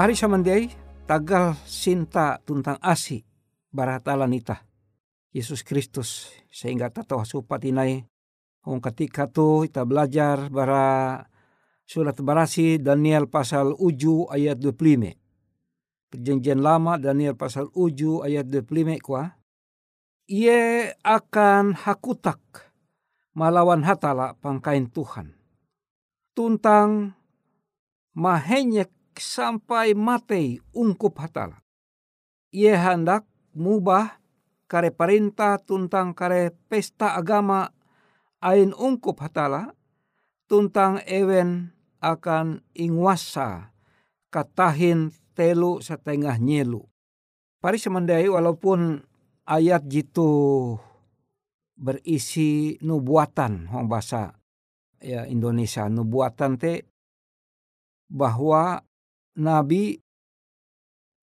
Pari samandiai tagal sinta tuntang asi baratala nita. Yesus Kristus sehingga tato supat inai Hong ketika tu kita belajar bara surat berasi Daniel pasal uju ayat 25. Perjanjian lama Daniel pasal uju ayat 25 kuah. Ia akan hakutak malawan hatala pangkain Tuhan. Tuntang mahenyek sampai mati ungkup hatala. Ia hendak mubah kare perintah tuntang kare pesta agama ain ungkup hatala tuntang ewen akan ingwasa katahin telu setengah nyelu. Pari semandai walaupun ayat jitu berisi nubuatan hong bahasa ya Indonesia nubuatan te bahwa nabi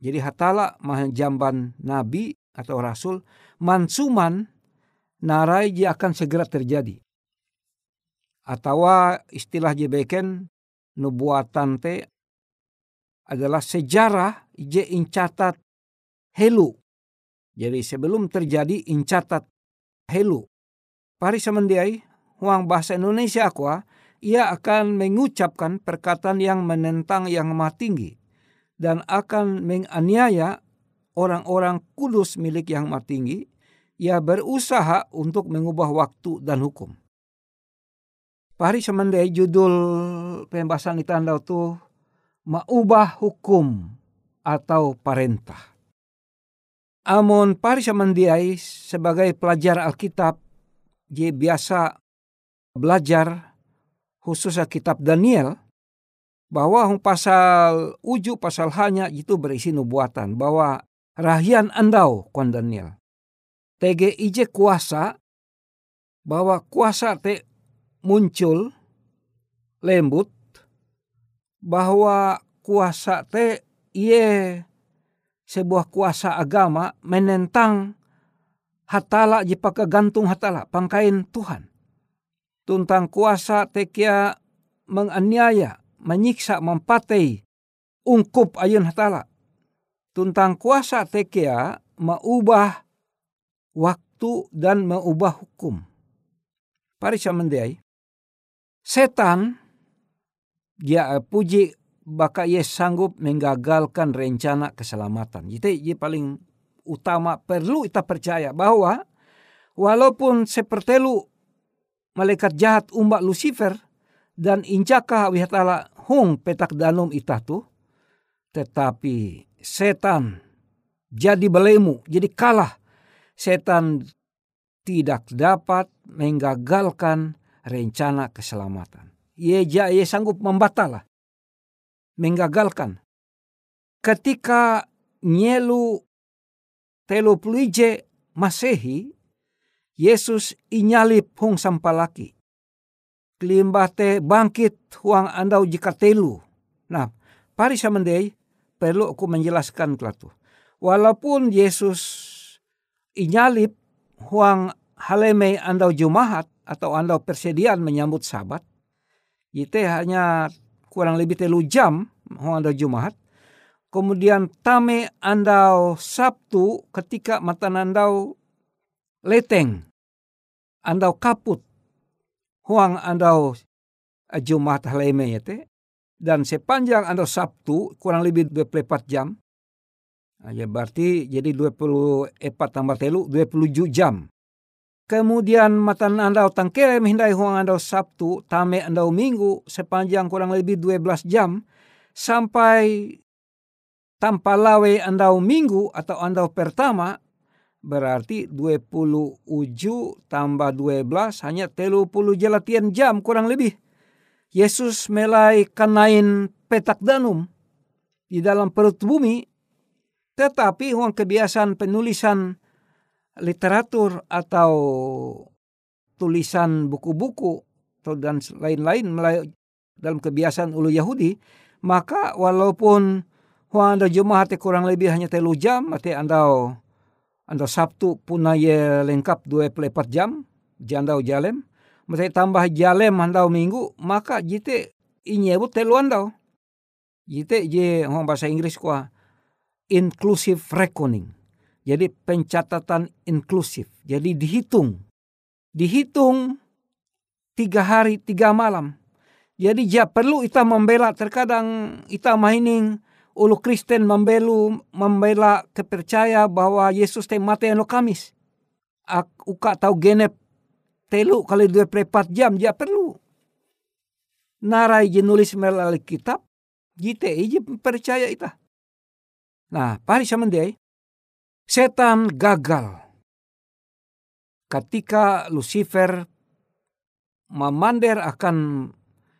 jadi hatala jamban nabi atau rasul mansuman narai dia akan segera terjadi atau istilah jebeken nubuatan te adalah sejarah je incatat helu jadi sebelum terjadi incatat helu. Pari semendiai, huang bahasa Indonesia aku, ia akan mengucapkan perkataan yang menentang yang maha tinggi dan akan menganiaya orang-orang kudus milik yang maha tinggi. Ia berusaha untuk mengubah waktu dan hukum. Pari semendai judul pembahasan itu anda tuh mengubah hukum atau perintah. Amon pari samandiai sebagai pelajar Alkitab, dia biasa belajar khususnya kitab Daniel, bahwa pasal uju pasal hanya itu berisi nubuatan bahwa rahian andau kon Daniel. TG ije kuasa bahwa kuasa te muncul lembut bahwa kuasa te iye sebuah kuasa agama menentang hatala jipaka gantung hatala pangkain Tuhan. Tuntang kuasa tekia menganiaya, menyiksa, mempatai ungkup ayun hatala. Tuntang kuasa tekia mengubah waktu dan mengubah hukum. Parisa mendiai. Setan dia puji baka ia sanggup menggagalkan rencana keselamatan. Jadi ia paling utama perlu kita percaya bahwa walaupun seperti lu malaikat jahat umbak Lucifer dan injaka wihatala hung petak danum itatu tetapi setan jadi belemu jadi kalah setan tidak dapat menggagalkan rencana keselamatan. Ia, ia sanggup membatallah menggagalkan. Ketika nyelu telu pelije masehi, Yesus inyalip hung sampalaki. Kelimbah te bangkit huang andau jika telu. Nah, pari samandei perlu aku menjelaskan kelatu. Walaupun Yesus inyalip huang haleme andau jumahat atau andau persediaan menyambut sabat, itu hanya kurang lebih telu jam anda Jumat. Kemudian tame andau Sabtu ketika mata andau leteng. Andau kaput. Huang andau Jumat haleme yete. Dan sepanjang andau Sabtu kurang lebih 24 jam. Nah, ya berarti jadi 24 tambah telu 27 jam. Kemudian matan andau tangkele menghindai huang andau Sabtu, tame andau Minggu sepanjang kurang lebih 12 jam sampai tanpa lawe andau Minggu atau andau pertama berarti 20 uju tambah 12 hanya telu puluh jelatian jam kurang lebih. Yesus melai kanain petak danum di dalam perut bumi tetapi huang kebiasaan penulisan literatur atau tulisan buku-buku atau dan lain-lain dalam kebiasaan ulu Yahudi, maka walaupun huang anda Jumat kurang lebih hanya telu jam, mati anda anda Sabtu punaya lengkap 24 jam, jandau jalem, mati tambah jalem anda minggu, maka jite inyebut telu anda. Jite je ngomong bahasa Inggris kuah inclusive reckoning. Jadi pencatatan inklusif. Jadi dihitung. Dihitung tiga hari, tiga malam. Jadi ja perlu kita membela terkadang kita mahining ulu Kristen membelu membela kepercaya bahwa Yesus te mati anu Kamis. Ak, uka tahu genep telu kali dua prepat jam ja perlu. Narai je nulis melalui kitab, jite ije percaya ita. Nah, pari samandai, setan gagal. Ketika Lucifer memander akan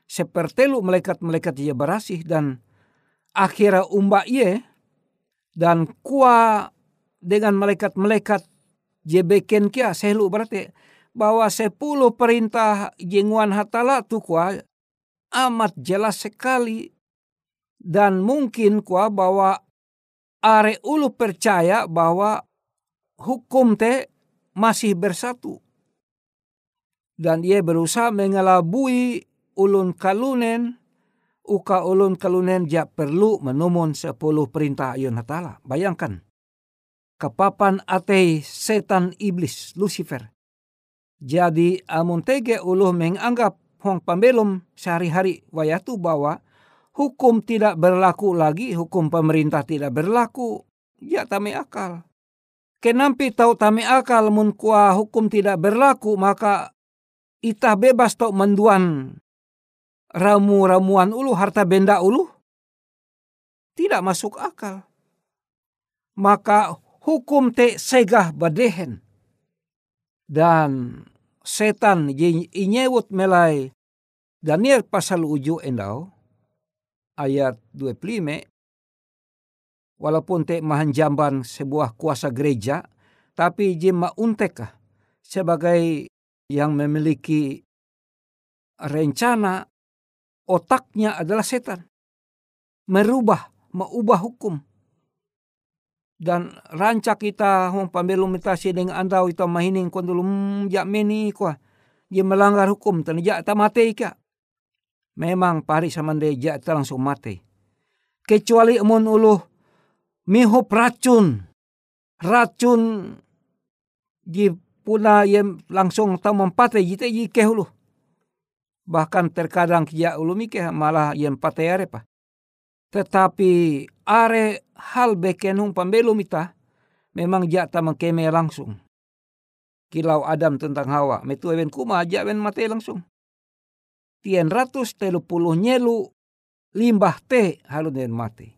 sepertelu malaikat-malaikat ia berasih dan akhirnya umba ia dan kuah dengan malaikat-malaikat jebeken kia selu berarti bahwa sepuluh perintah jenguan hatala tu kuah amat jelas sekali. Dan mungkin kuah bahwa are ulu percaya bahwa hukum te masih bersatu. Dan ia berusaha mengelabui ulun kalunen uka ulun kalunen ja perlu menumon sepuluh perintah ayun hatala. Bayangkan. Kepapan ate setan iblis Lucifer. Jadi amun tege uluh menganggap hong pambelum sehari-hari wayatu bahwa hukum tidak berlaku lagi, hukum pemerintah tidak berlaku, ya tame akal. Kenampi tahu tame akal mun kuah hukum tidak berlaku maka itah bebas tau menduan ramu-ramuan ulu, harta benda ulu, tidak masuk akal. Maka hukum te segah badehen. Dan setan inyewut melai Daniel pasal uju endau ayat 25 walaupun te mahanjamban sebuah kuasa gereja tapi jema untekah sebagai yang memiliki rencana otaknya adalah setan. Merubah, mengubah hukum. Dan rancak kita hong pambelum mitasi dengan andau ita mahining kon dulu jak meni kuah. Dia melanggar hukum tan jak ta mate ika. Memang pari samande jak langsung mate. Kecuali emun uluh mihop racun. Racun di puna yang langsung ta mempate jite jike uluh bahkan terkadang kia ulumike malah yang pateare pa. Tetapi are hal bekenung pambelum ita memang jata mengkeme langsung. Kilau Adam tentang Hawa, metu even kuma aja ben mate langsung. Tien ratus telu puluh nyelu limbah teh halu den mate.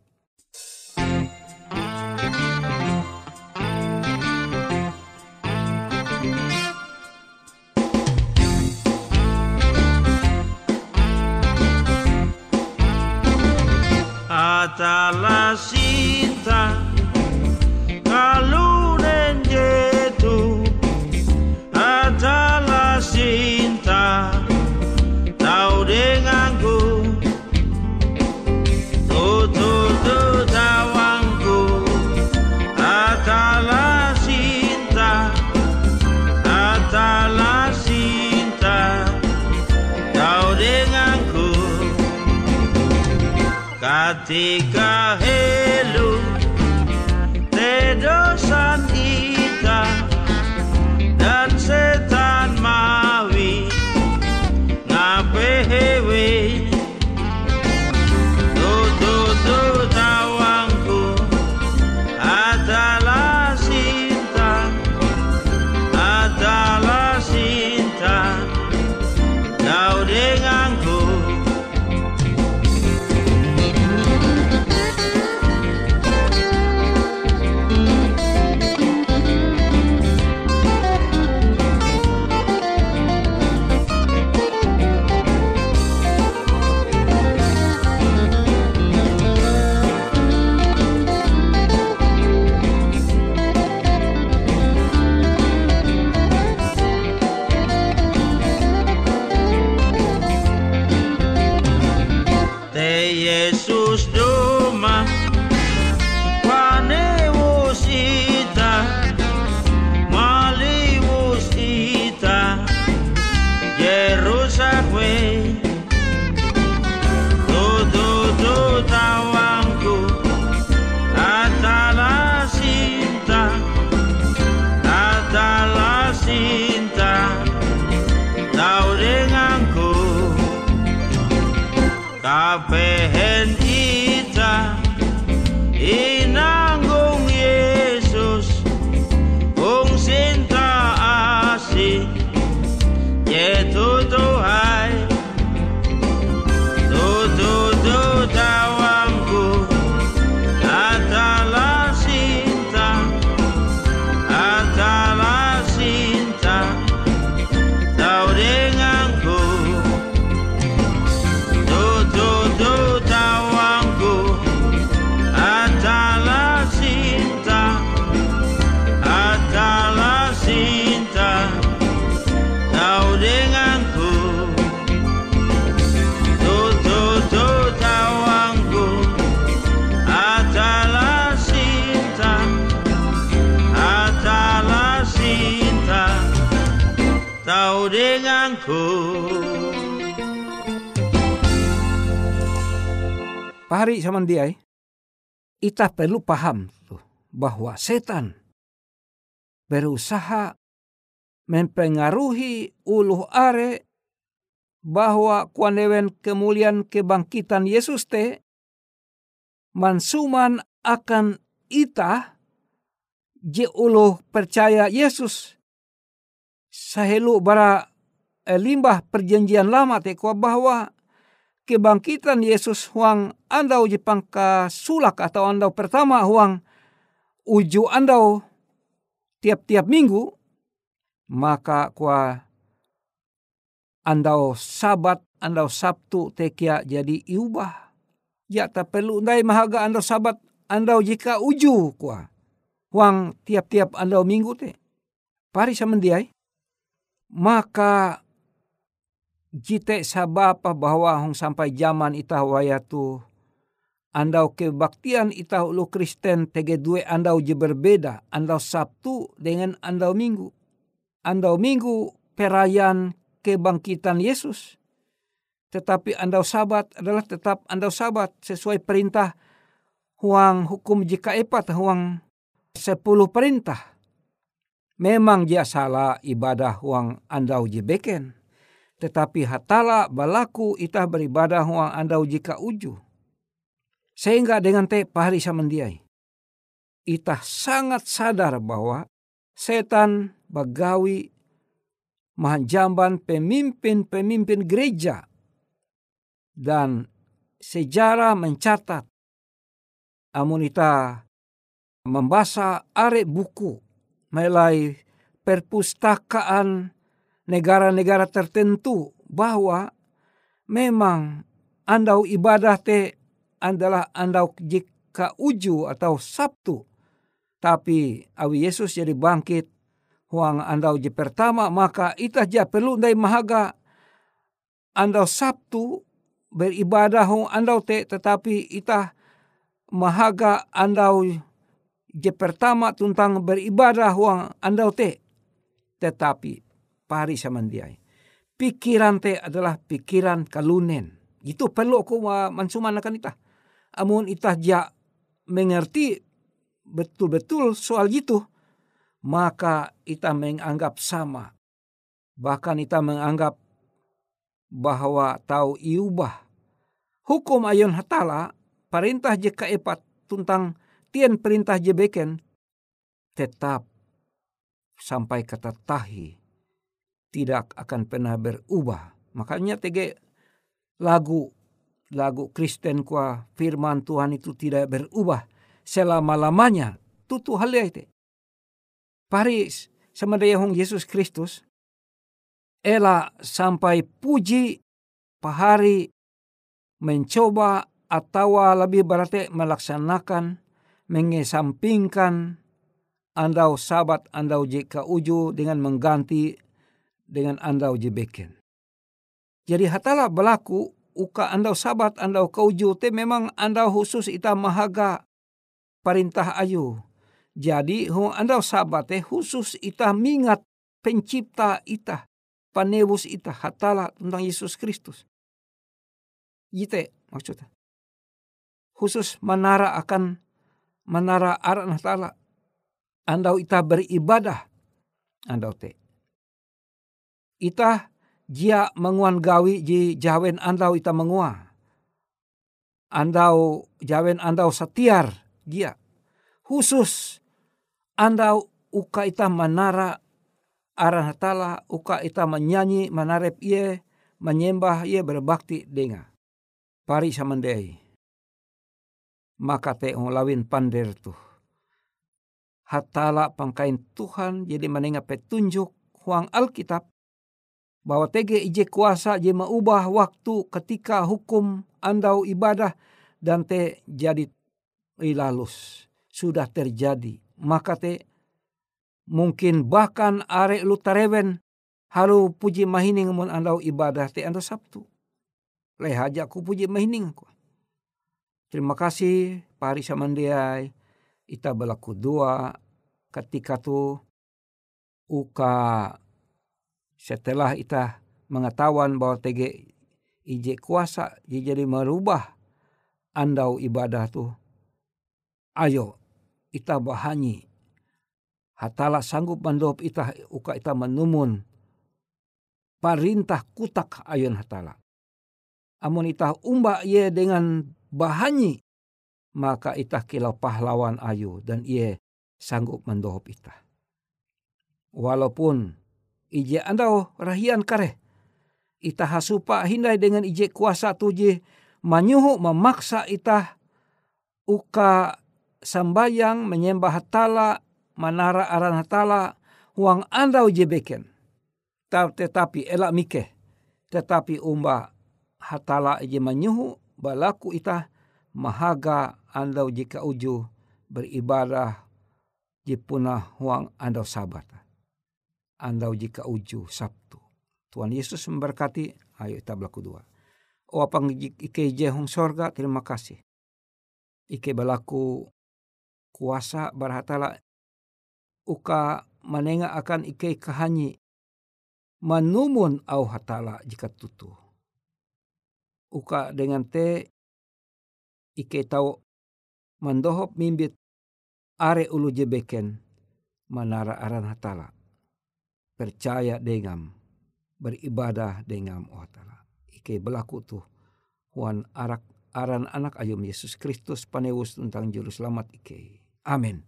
Ketika denganku Pahari samandiai, kita perlu paham tuh bahwa setan berusaha mempengaruhi uluh are bahwa kuanewen kemuliaan kebangkitan Yesus te mansuman akan ita je uluh percaya Yesus. Sahelu bara limbah perjanjian lama te kuah bahwa kebangkitan Yesus huang andau je pangka sulak atau andau pertama huang uju andau tiap-tiap minggu maka kuah andau sabat andau sabtu tekia jadi iubah. Ya tak perlu ndai mahaga andau sabat andau jika uju kuah. Huang tiap-tiap andau minggu te pari samendiai maka jite sabapa bahwa hong sampai zaman ita wayatu andau kebaktian ita ulu Kristen tege due andau je berbeda andau Sabtu dengan andau Minggu. Andau Minggu perayaan kebangkitan Yesus. Tetapi andau Sabat adalah tetap andau Sabat sesuai perintah huang hukum jika epat huang sepuluh perintah. Memang dia salah ibadah huang andau je beken tetapi hatala balaku itah beribadah huang andau jika uju. Sehingga dengan te pahari samandiai. Itah sangat sadar bahwa setan bagawi mahanjamban pemimpin-pemimpin gereja. Dan sejarah mencatat amun ita membaca are buku mulai perpustakaan negara-negara tertentu bahwa memang andau ibadah te adalah andau jika uju atau Sabtu. Tapi awi Yesus jadi bangkit huang andau je pertama maka itah ja perlu ndai mahaga andau Sabtu beribadah huang andau te tetapi itah mahaga andau je pertama tentang beribadah huang andau te. Tetapi pari samandiai. Pikiran te adalah pikiran kalunen. Itu perlu aku mansuman akan itah. Amun itah ja mengerti betul-betul soal itu, maka itah menganggap sama. Bahkan itah menganggap bahwa tahu iubah. Hukum ayun hatala, perintah je kaepat tentang tien perintah je beken, tetap sampai kata tahi tidak akan pernah berubah. Makanya tege lagu lagu Kristen kuah firman Tuhan itu tidak berubah selama-lamanya. Tutu hal itu. Paris daya hong Yesus Kristus ela sampai puji pahari mencoba atau lebih berarti melaksanakan mengesampingkan andau sabat andau jika uju dengan mengganti dengan andau jebeken. Jadi hatala berlaku uka andau sabat andau kauju te memang andau khusus ita mahaga perintah ayu. Jadi hu andau sabat te khusus ita mingat pencipta ita panebus ita hatala tentang Yesus Kristus. Yite maksudnya. Khusus menara akan menara aran hatala. Andau ita beribadah. Andau te ita jia menguan gawi ji jawen andau ita mengua. andau jawen andau satiar dia khusus andau uka ita manara aran hatala uka ita menyanyi manarep ie menyembah ie berbakti denga. Pari samandei. Maka te lawin pander tu. Hatala pangkain Tuhan jadi menengah petunjuk huang Alkitab bahwa tege ije kuasa je maubah waktu ketika hukum andau ibadah dan te jadi ilalus. Sudah terjadi. Maka te mungkin bahkan are lu tarewen halu puji mahining mun andau ibadah te andau Sabtu. Lehaja ku puji mahining ku. Terima kasih pari samandiai. Ita belaku dua ketika tu uka setelah ita mengetahuan bahwa TG ije kuasa jadi merubah andau ibadah tu ayo ita bahanyi hatala sanggup mandop ita uka ita menumun parintah kutak ayun hatala amun ita umba ye dengan bahanyi maka ita kilau pahlawan ayu dan ia sanggup mendohop ita. Walaupun ije andau rahian kare, ita hasupa hindai dengan ije kuasa tuje manyuhu memaksa ita uka sambayang menyembah hatala manara aran hatala huang andau jebeken. Tetapi elak mike, tetapi umba hatala ije manyuhu balaku ita mahaga andau jika uju beribadah jipuna huang andau sabat. Andau jika uju Sabtu. Tuhan Yesus memberkati. Ayo kita berlaku dua. O apang ike jehong sorga terima kasih. Ike balaku kuasa barhatala uka manenga akan ike kahanyi manumun au hatala jika tutu. Uka dengan te ike tau mandohop mimbit are ulu jebeken manara aran hatala. Percaya dengam, beribadah dengam oh hatala. Ike belaku tu huan arak aran anak ayum Yesus Kristus panewus tentang juru selamat ike. Amin.